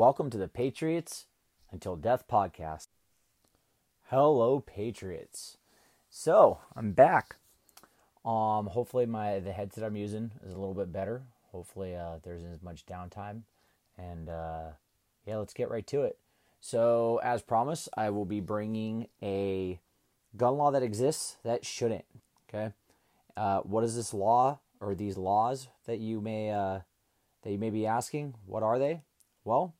Welcome to the Patriots Until Death podcast. Hello, Patriots. So I'm back. Um, hopefully my the headset I'm using is a little bit better. Hopefully uh, there isn't as much downtime, and uh, yeah, let's get right to it. So as promised, I will be bringing a gun law that exists that shouldn't. Okay, uh, what is this law or these laws that you may uh, that you may be asking? What are they? Well,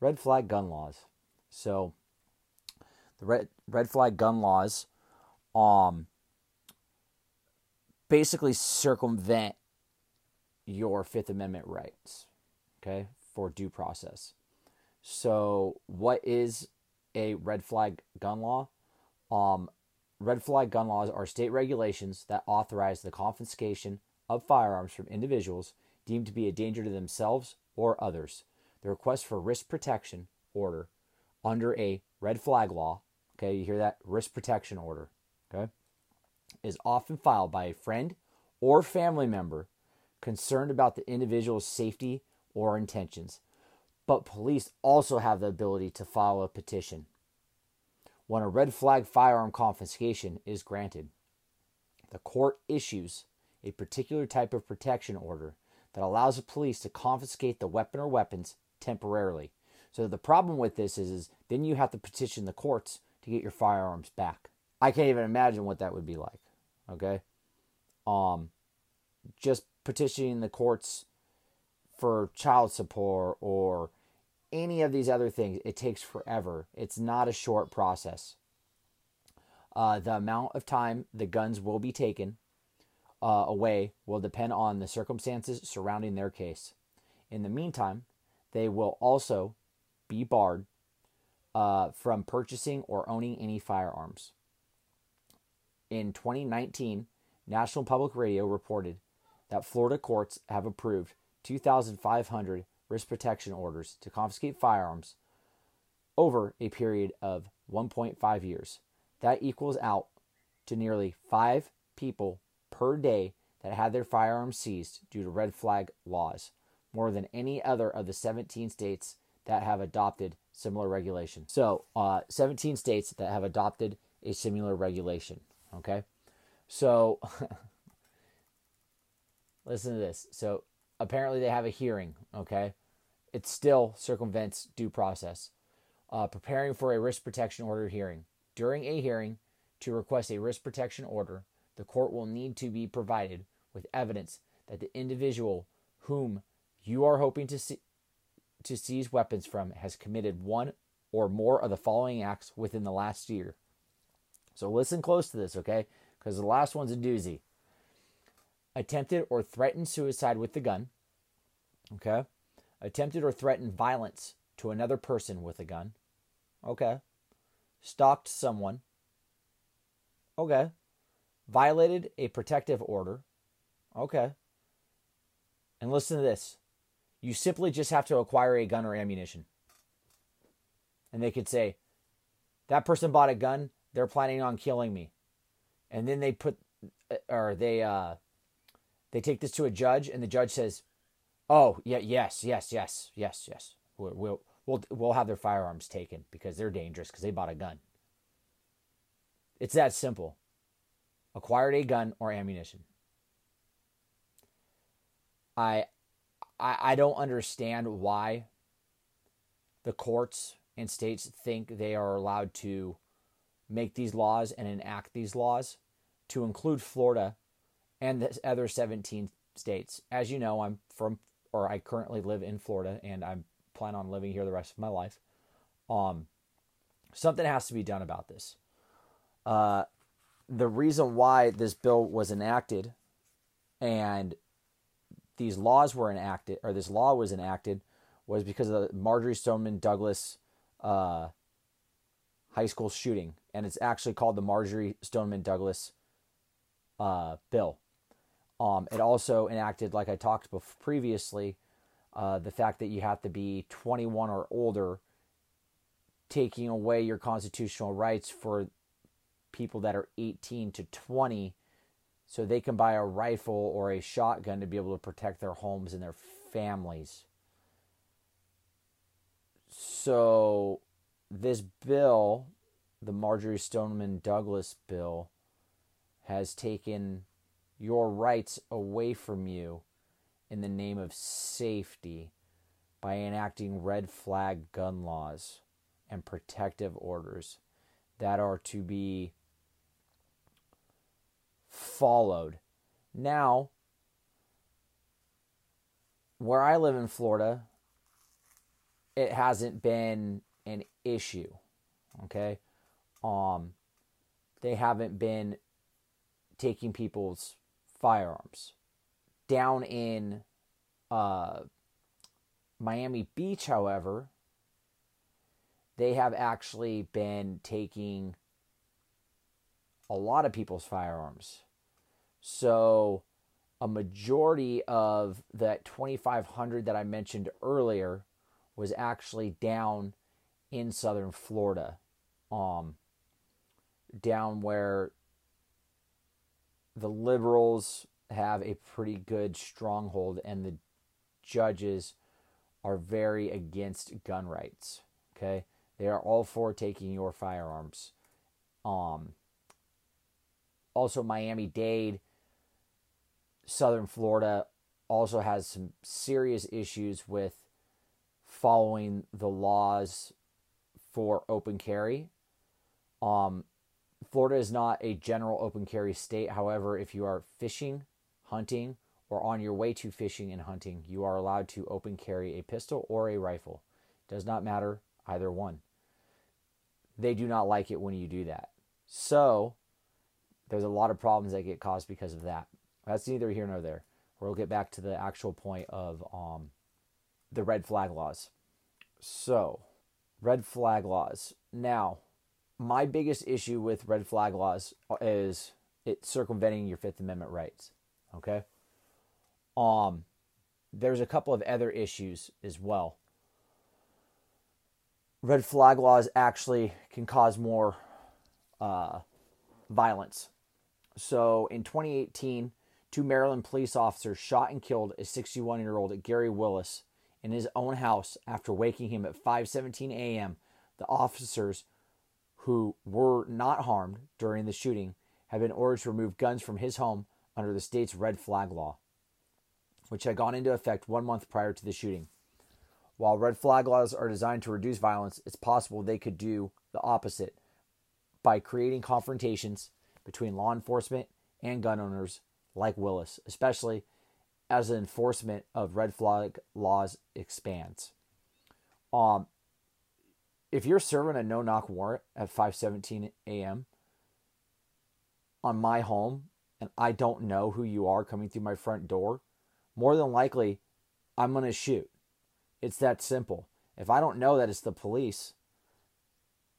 red flag gun laws. So the red red flag gun laws um basically circumvent your Fifth Amendment rights, okay, for due process. So, what is a red flag gun law? Um, red flag gun laws are state regulations that authorize the confiscation of firearms from individuals deemed to be a danger to themselves or others the request for risk protection order under a red flag law, okay, you hear that? Risk protection order, okay, is often filed by a friend or family member concerned about the individual's safety or intentions. But police also have the ability to file a petition when a red flag firearm confiscation is granted. The court issues a particular type of protection order that allows the police to confiscate the weapon or weapons temporarily. So the problem with this is, is then you have to petition the courts to get your firearms back. I can't even imagine what that would be like. Okay? Um just petitioning the courts for child support or any of these other things, it takes forever. It's not a short process. Uh, the amount of time the guns will be taken uh, away will depend on the circumstances surrounding their case. In the meantime, they will also be barred uh, from purchasing or owning any firearms. In 2019, National Public Radio reported that Florida courts have approved 2,500 risk protection orders to confiscate firearms over a period of 1.5 years. That equals out to nearly five people per day that had their firearms seized due to red flag laws more than any other of the 17 states that have adopted similar regulation. So, uh, 17 states that have adopted a similar regulation. Okay. So, listen to this. So, apparently they have a hearing. Okay. It still circumvents due process. Uh, preparing for a risk protection order hearing. During a hearing, to request a risk protection order, the court will need to be provided with evidence that the individual whom you are hoping to see, to seize weapons from has committed one or more of the following acts within the last year. So listen close to this, okay? Because the last one's a doozy. Attempted or threatened suicide with the gun. Okay. Attempted or threatened violence to another person with a gun. Okay. Stalked someone. Okay. Violated a protective order. Okay. And listen to this you simply just have to acquire a gun or ammunition. And they could say, that person bought a gun, they're planning on killing me. And then they put, uh, or they, uh, they take this to a judge, and the judge says, "Oh, yeah, yes, yes, yes, yes, yes. We'll we'll we'll, we'll have their firearms taken because they're dangerous because they bought a gun." It's that simple. Acquired a gun or ammunition. I I, I don't understand why the courts and states think they are allowed to make these laws and enact these laws to include Florida and the other 17 states. As you know, I'm from, or I currently live in Florida, and I plan on living here the rest of my life. Um, something has to be done about this. Uh, the reason why this bill was enacted and these laws were enacted, or this law was enacted, was because of the Marjory Stoneman Douglas uh, high school shooting, and it's actually called the Marjory Stoneman Douglas uh, bill. Um, it also enacted, like I talked before previously, uh, the fact that you have to be 21 or older, taking away your constitutional rights for people that are 18 to 20 so they can buy a rifle or a shotgun to be able to protect their homes and their families. So, this bill, the Marjory Stoneman Douglas bill, has taken your rights away from you in the name of safety by enacting red flag gun laws and protective orders that are to be followed. Now, where I live in Florida, it hasn't been an issue. Okay? Um they haven't been taking people's firearms. Down in uh Miami Beach, however, they have actually been taking a lot of people's firearms. So, a majority of that 2,500 that I mentioned earlier was actually down in southern Florida, um, down where the liberals have a pretty good stronghold and the judges are very against gun rights. Okay, they are all for taking your firearms. Um, also, Miami Dade, Southern Florida, also has some serious issues with following the laws for open carry. Um, Florida is not a general open carry state. However, if you are fishing, hunting, or on your way to fishing and hunting, you are allowed to open carry a pistol or a rifle. Does not matter either one. They do not like it when you do that. So, there's a lot of problems that get caused because of that. That's neither here nor there. We'll get back to the actual point of um, the red flag laws. So, red flag laws. Now, my biggest issue with red flag laws is it circumventing your Fifth Amendment rights. Okay. Um, there's a couple of other issues as well. Red flag laws actually can cause more uh, violence. So in 2018, two Maryland police officers shot and killed a 61 year old Gary Willis in his own house after waking him at 5:17 a.m. The officers who were not harmed during the shooting have been ordered to remove guns from his home under the state's red flag law which had gone into effect one month prior to the shooting. While red flag laws are designed to reduce violence, it's possible they could do the opposite by creating confrontations between law enforcement and gun owners like Willis, especially as the enforcement of red flag laws expands. Um, if you're serving a no knock warrant at 5:17 a.m. on my home and I don't know who you are coming through my front door, more than likely I'm going to shoot. It's that simple. If I don't know that it's the police,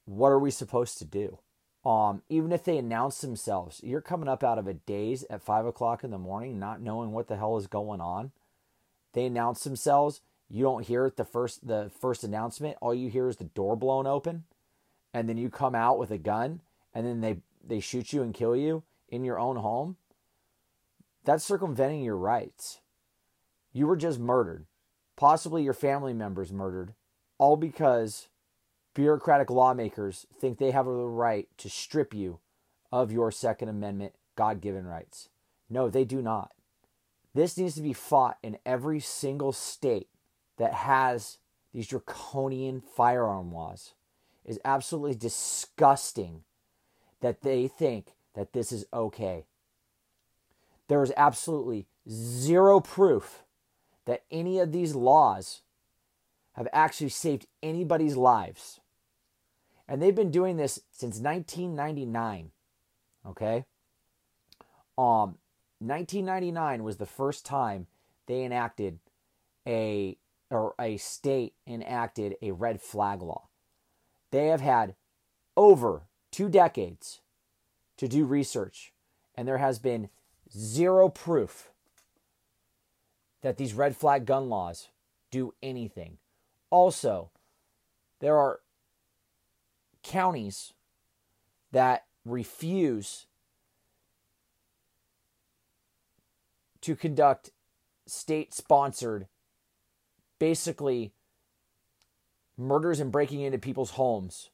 what are we supposed to do? Um, even if they announce themselves, you're coming up out of a daze at five o'clock in the morning, not knowing what the hell is going on. They announce themselves. You don't hear it the first the first announcement. All you hear is the door blown open, and then you come out with a gun, and then they they shoot you and kill you in your own home. That's circumventing your rights. You were just murdered, possibly your family members murdered, all because bureaucratic lawmakers think they have the right to strip you of your Second Amendment God given rights. No, they do not. This needs to be fought in every single state that has these draconian firearm laws. It is absolutely disgusting that they think that this is okay. There is absolutely zero proof that any of these laws have actually saved anybody's lives. And they've been doing this since 1999. Okay? Um 1999 was the first time they enacted a or a state enacted a red flag law. They have had over 2 decades to do research and there has been zero proof that these red flag gun laws do anything. Also, there are counties that refuse to conduct state sponsored, basically murders and breaking into people's homes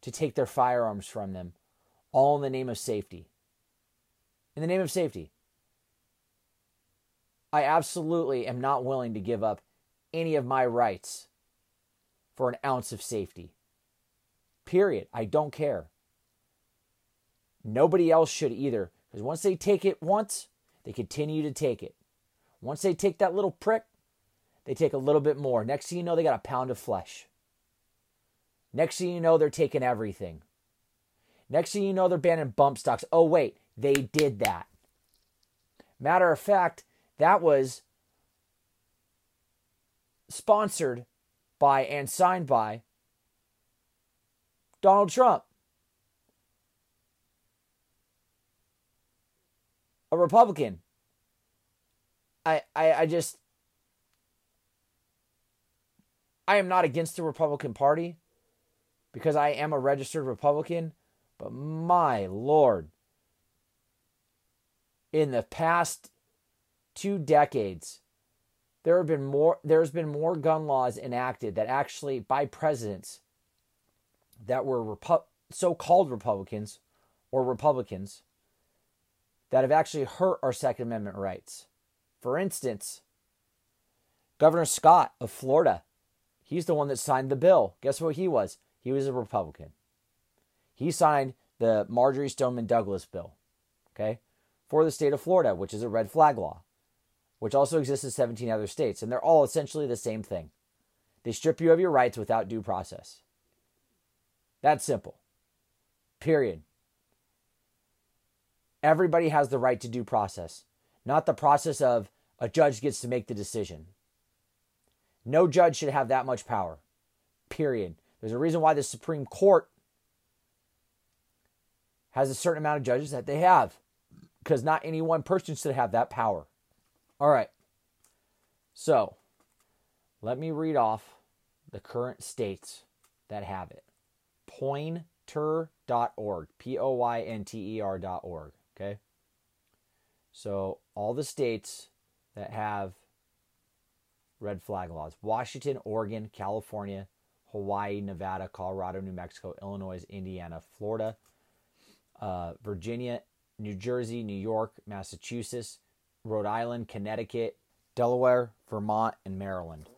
to take their firearms from them, all in the name of safety. In the name of safety. I absolutely am not willing to give up any of my rights for an ounce of safety. Period. I don't care. Nobody else should either. Because once they take it once, they continue to take it. Once they take that little prick, they take a little bit more. Next thing you know, they got a pound of flesh. Next thing you know, they're taking everything. Next thing you know, they're banning bump stocks. Oh, wait, they did that. Matter of fact, that was sponsored by and signed by Donald Trump. A Republican. I, I, I just I am not against the Republican Party because I am a registered Republican, but my lord in the past two decades there have been more there's been more gun laws enacted that actually by presidents that were Repu- so-called Republicans or Republicans that have actually hurt our second amendment rights. For instance, Governor Scott of Florida, he's the one that signed the bill. Guess what he was? He was a Republican. He signed the Marjory Stoneman Douglas bill, okay, for the state of Florida, which is a red flag law which also exists in 17 other states, and they're all essentially the same thing. They strip you of your rights without due process. That's simple. Period. Everybody has the right to due process, not the process of a judge gets to make the decision. No judge should have that much power. Period. There's a reason why the Supreme Court has a certain amount of judges that they have, because not any one person should have that power. All right. So, let me read off the current states that have it. Poynter.org, P O Y N T E R.org. Okay. So, all the states that have red flag laws Washington, Oregon, California, Hawaii, Nevada, Colorado, New Mexico, Illinois, Indiana, Florida, uh, Virginia, New Jersey, New York, Massachusetts, Rhode Island, Connecticut, Delaware, Vermont, and Maryland.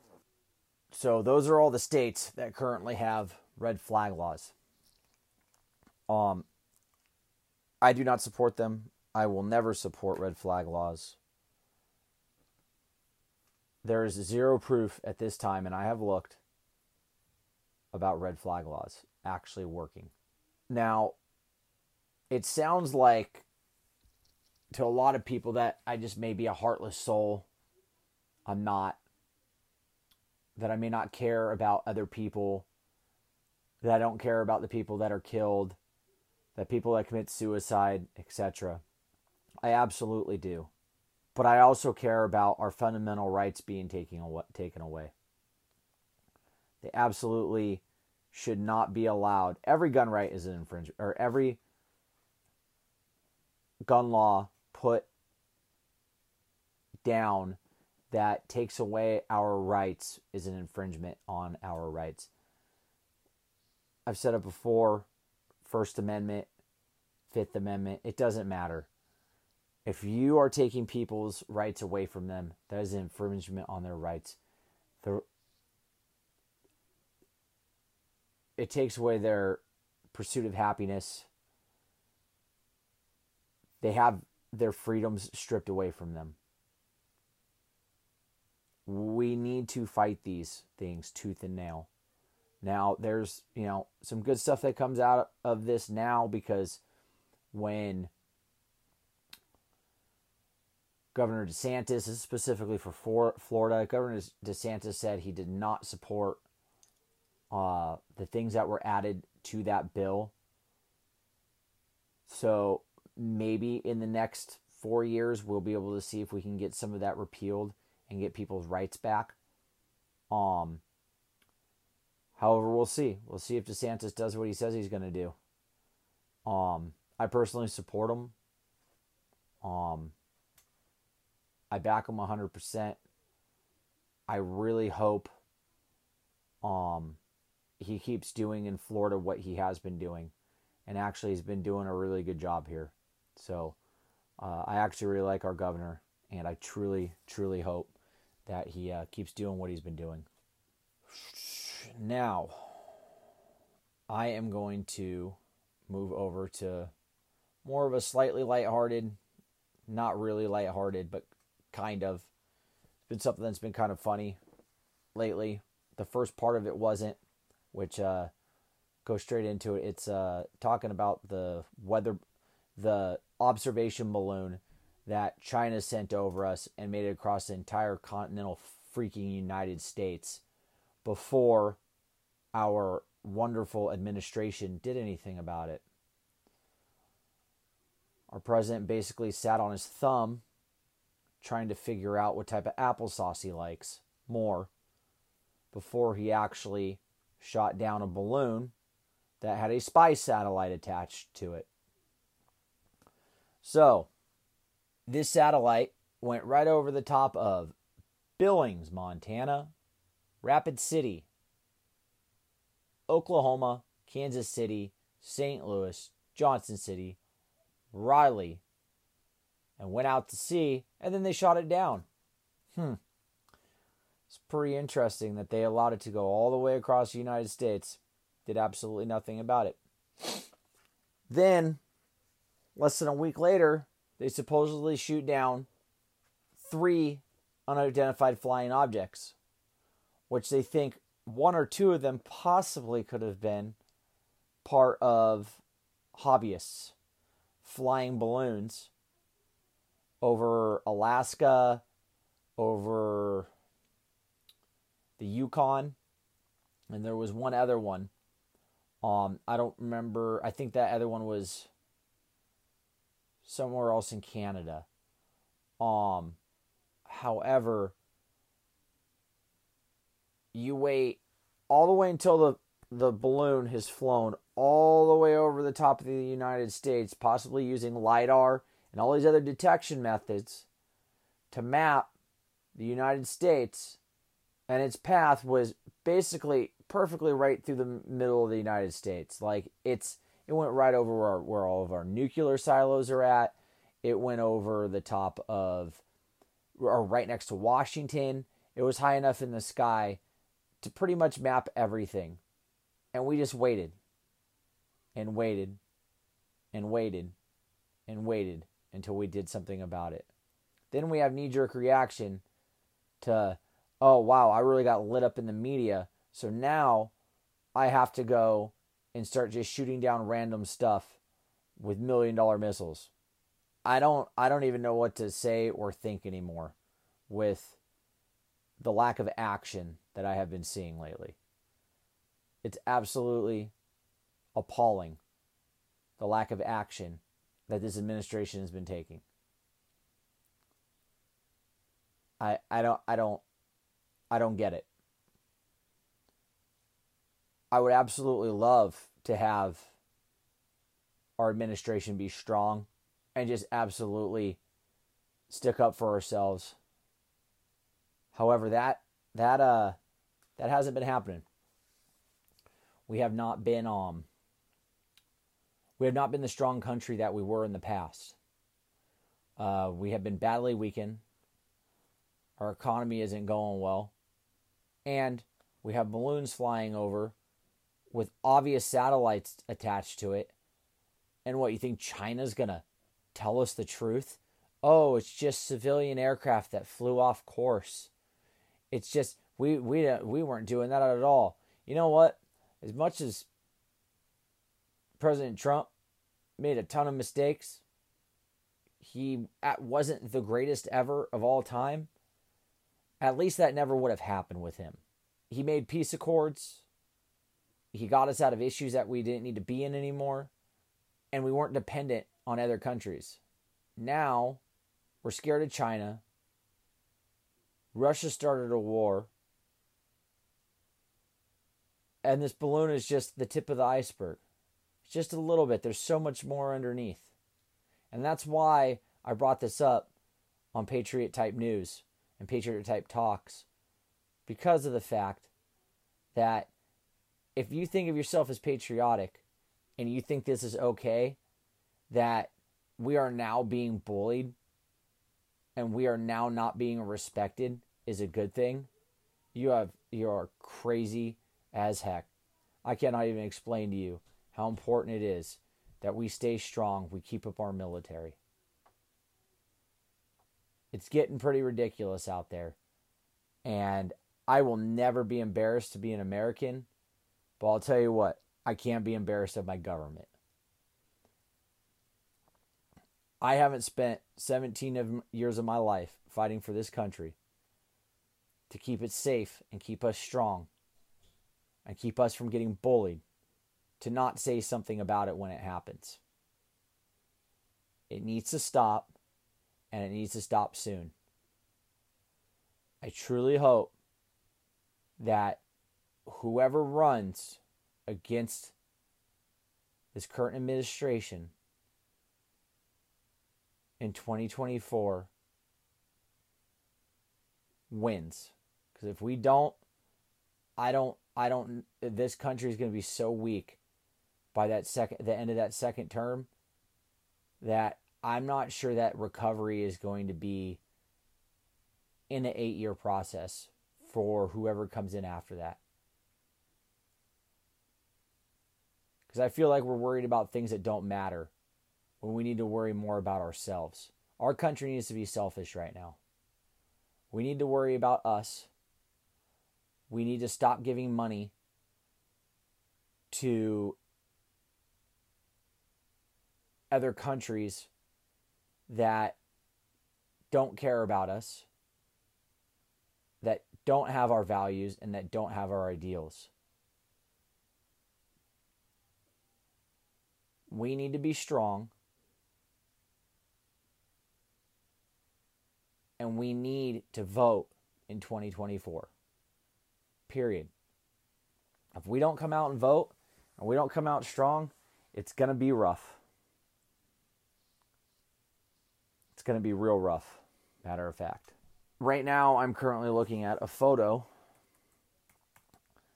So those are all the states that currently have red flag laws. Um, I do not support them. I will never support red flag laws. There is zero proof at this time, and I have looked about red flag laws actually working. Now, it sounds like to a lot of people that I just may be a heartless soul. I'm not. That I may not care about other people. That I don't care about the people that are killed. That people that commit suicide, etc. I absolutely do. But I also care about our fundamental rights being taken away, taken away. They absolutely should not be allowed. Every gun right is an infringement, or every gun law put down that takes away our rights is an infringement on our rights. I've said it before First Amendment, Fifth Amendment, it doesn't matter. If you are taking people's rights away from them, that is an infringement on their rights. The, it takes away their pursuit of happiness. They have their freedoms stripped away from them. We need to fight these things tooth and nail. Now, there's, you know, some good stuff that comes out of this now because when Governor DeSantis, is specifically for Florida, Governor DeSantis said he did not support uh, the things that were added to that bill. So maybe in the next four years we'll be able to see if we can get some of that repealed and get people's rights back. Um, however, we'll see. We'll see if DeSantis does what he says he's going to do. Um, I personally support him. Um, I back him 100%. I really hope um, he keeps doing in Florida what he has been doing. And actually, he's been doing a really good job here. So uh, I actually really like our governor, and I truly, truly hope that he uh, keeps doing what he's been doing. Now, I am going to move over to more of a slightly lighthearted, not really lighthearted, but kind of. It's been something that's been kind of funny lately. The first part of it wasn't, which uh, go straight into it. It's uh, talking about the weather, the observation balloon that China sent over us and made it across the entire continental freaking United States before our wonderful administration did anything about it. Our president basically sat on his thumb trying to figure out what type of applesauce he likes more before he actually shot down a balloon that had a spy satellite attached to it. So, this satellite went right over the top of Billings, Montana, Rapid City, Oklahoma, Kansas City, St. Louis, Johnson City, Riley, and went out to sea, and then they shot it down. Hmm. It's pretty interesting that they allowed it to go all the way across the United States, did absolutely nothing about it. Then, less than a week later, they supposedly shoot down three unidentified flying objects, which they think one or two of them possibly could have been part of hobbyists flying balloons over Alaska, over the Yukon, and there was one other one. Um, I don't remember. I think that other one was somewhere else in Canada. Um, however, you wait all the way until the the balloon has flown all the way over the top of the United States, possibly using LIDAR and all these other detection methods to map the United States. And its path was basically perfectly right through the middle of the United States. Like it's it went right over where, where all of our nuclear silos are at. It went over the top of or right next to Washington. It was high enough in the sky to pretty much map everything. And we just waited and waited and waited and waited until we did something about it. Then we have knee jerk reaction to, oh, wow, I really got lit up in the media. So now I have to go and start just shooting down random stuff with million dollar missiles. I don't I don't even know what to say or think anymore with the lack of action that I have been seeing lately. It's absolutely appalling the lack of action that this administration has been taking. I I don't I don't I don't get it. I would absolutely love to have our administration be strong and just absolutely stick up for ourselves. However, that that uh that hasn't been happening. We have not been um we have not been the strong country that we were in the past. Uh, we have been badly weakened. Our economy isn't going well. And we have balloons flying over with obvious satellites attached to it. And what, you think China's going to tell us the truth? Oh, it's just civilian aircraft that flew off course. It's just we we we weren't doing that at all. You know what? As much as President Trump made a ton of mistakes. He wasn't the greatest ever of all time. At least that never would have happened with him. He made peace accords. He got us out of issues that we didn't need to be in anymore. And we weren't dependent on other countries. Now, we're scared of China. Russia started a war. And this balloon is just the tip of the iceberg It's just a little bit. There's so much more underneath. And that's why I brought this up on Patriot Type News and Patriot Type Talks because of the fact that if you think of yourself as patriotic and you think this is okay, that we are now being bullied and we are now not being respected is a good thing, you have you are crazy as heck. I cannot even explain to you how important it is that we stay strong, we keep up our military. It's getting pretty ridiculous out there. And I will never be embarrassed to be an American, but I'll tell you what, I can't be embarrassed of my government. I haven't spent 17 of, years of my life fighting for this country to keep it safe and keep us strong and keep us from getting bullied to not say something about it when it happens. It needs to stop and it needs to stop soon. I truly hope that whoever runs against this current administration in 2024 wins. Because if we don't, I don't, I don't, this country is going to be so weak by that second, the end of that second term that I'm not sure that recovery is going to be in an eight year process for whoever comes in after that. Because I feel like we're worried about things that don't matter when we need to worry more about ourselves. Our country needs to be selfish right now. We need to worry about us. We need to stop giving money to other countries that don't care about us, that don't have our values, and that don't have our ideals. We need to be strong. And we need to vote in 2024. Period. If we don't come out and vote and we don't come out strong, it's going to be rough. It's going to be real rough, matter of fact. Right now, I'm currently looking at a photo.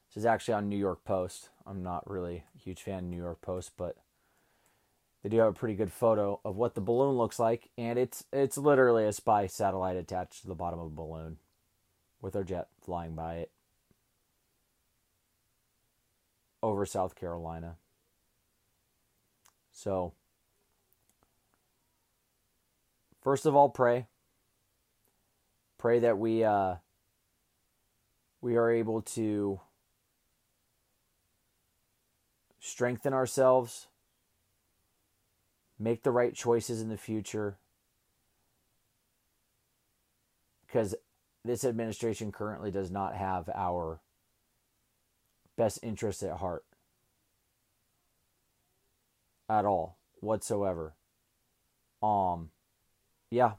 This is actually on New York Post. I'm not really a huge fan of New York Post, but they do have a pretty good photo of what the balloon looks like, and it's it's literally a spy satellite attached to the bottom of a balloon with our jet flying by it over South Carolina. So First of all, pray. Pray that we uh, we are able to strengthen ourselves, make the right choices in the future, because this administration currently does not have our best interests at heart at all whatsoever. Um yeah,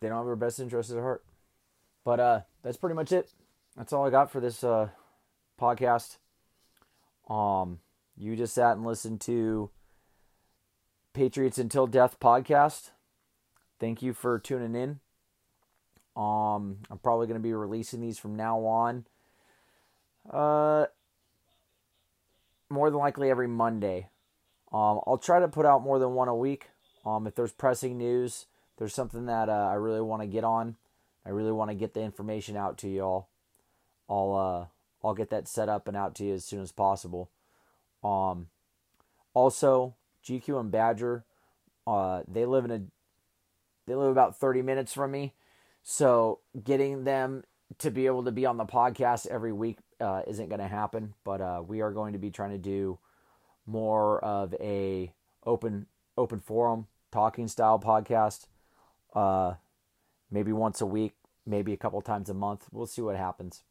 they don't have our best interests at heart. But uh, that's pretty much it. That's all I got for this uh, podcast. Um, you just sat and listened to Patriots Until Death podcast. Thank you for tuning in. Um, I'm probably going to be releasing these from now on. Uh, more than likely every Monday. Um, I'll try to put out more than one a week. Um, if there's pressing news, there's something that uh, I really want to get on. I really want to get the information out to y'all. I'll uh, I'll get that set up and out to you as soon as possible. Um, also, GQ and Badger, uh, they live in a they live about 30 minutes from me, so getting them to be able to be on the podcast every week uh, isn't going to happen. But uh, we are going to be trying to do more of a open open forum talking style podcast. Uh, maybe once a week, maybe a couple times a month. We'll see what happens.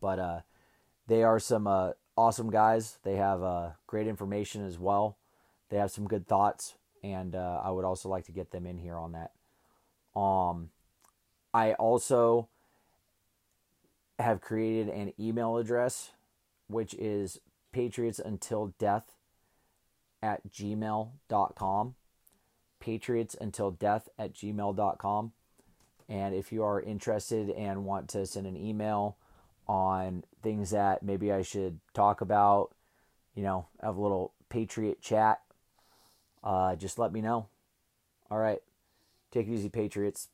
But uh, they are some uh, awesome guys. They have uh, great information as well. They have some good thoughts, and uh, I would also like to get them in here on that. Um, I also have created an email address, which is patriots until death at gmail.com patriots until death at gmail.com. And if you are interested and want to send an email on things that maybe I should talk about, you know, have a little Patriot chat, uh, just let me know. All right. Take it easy, Patriots.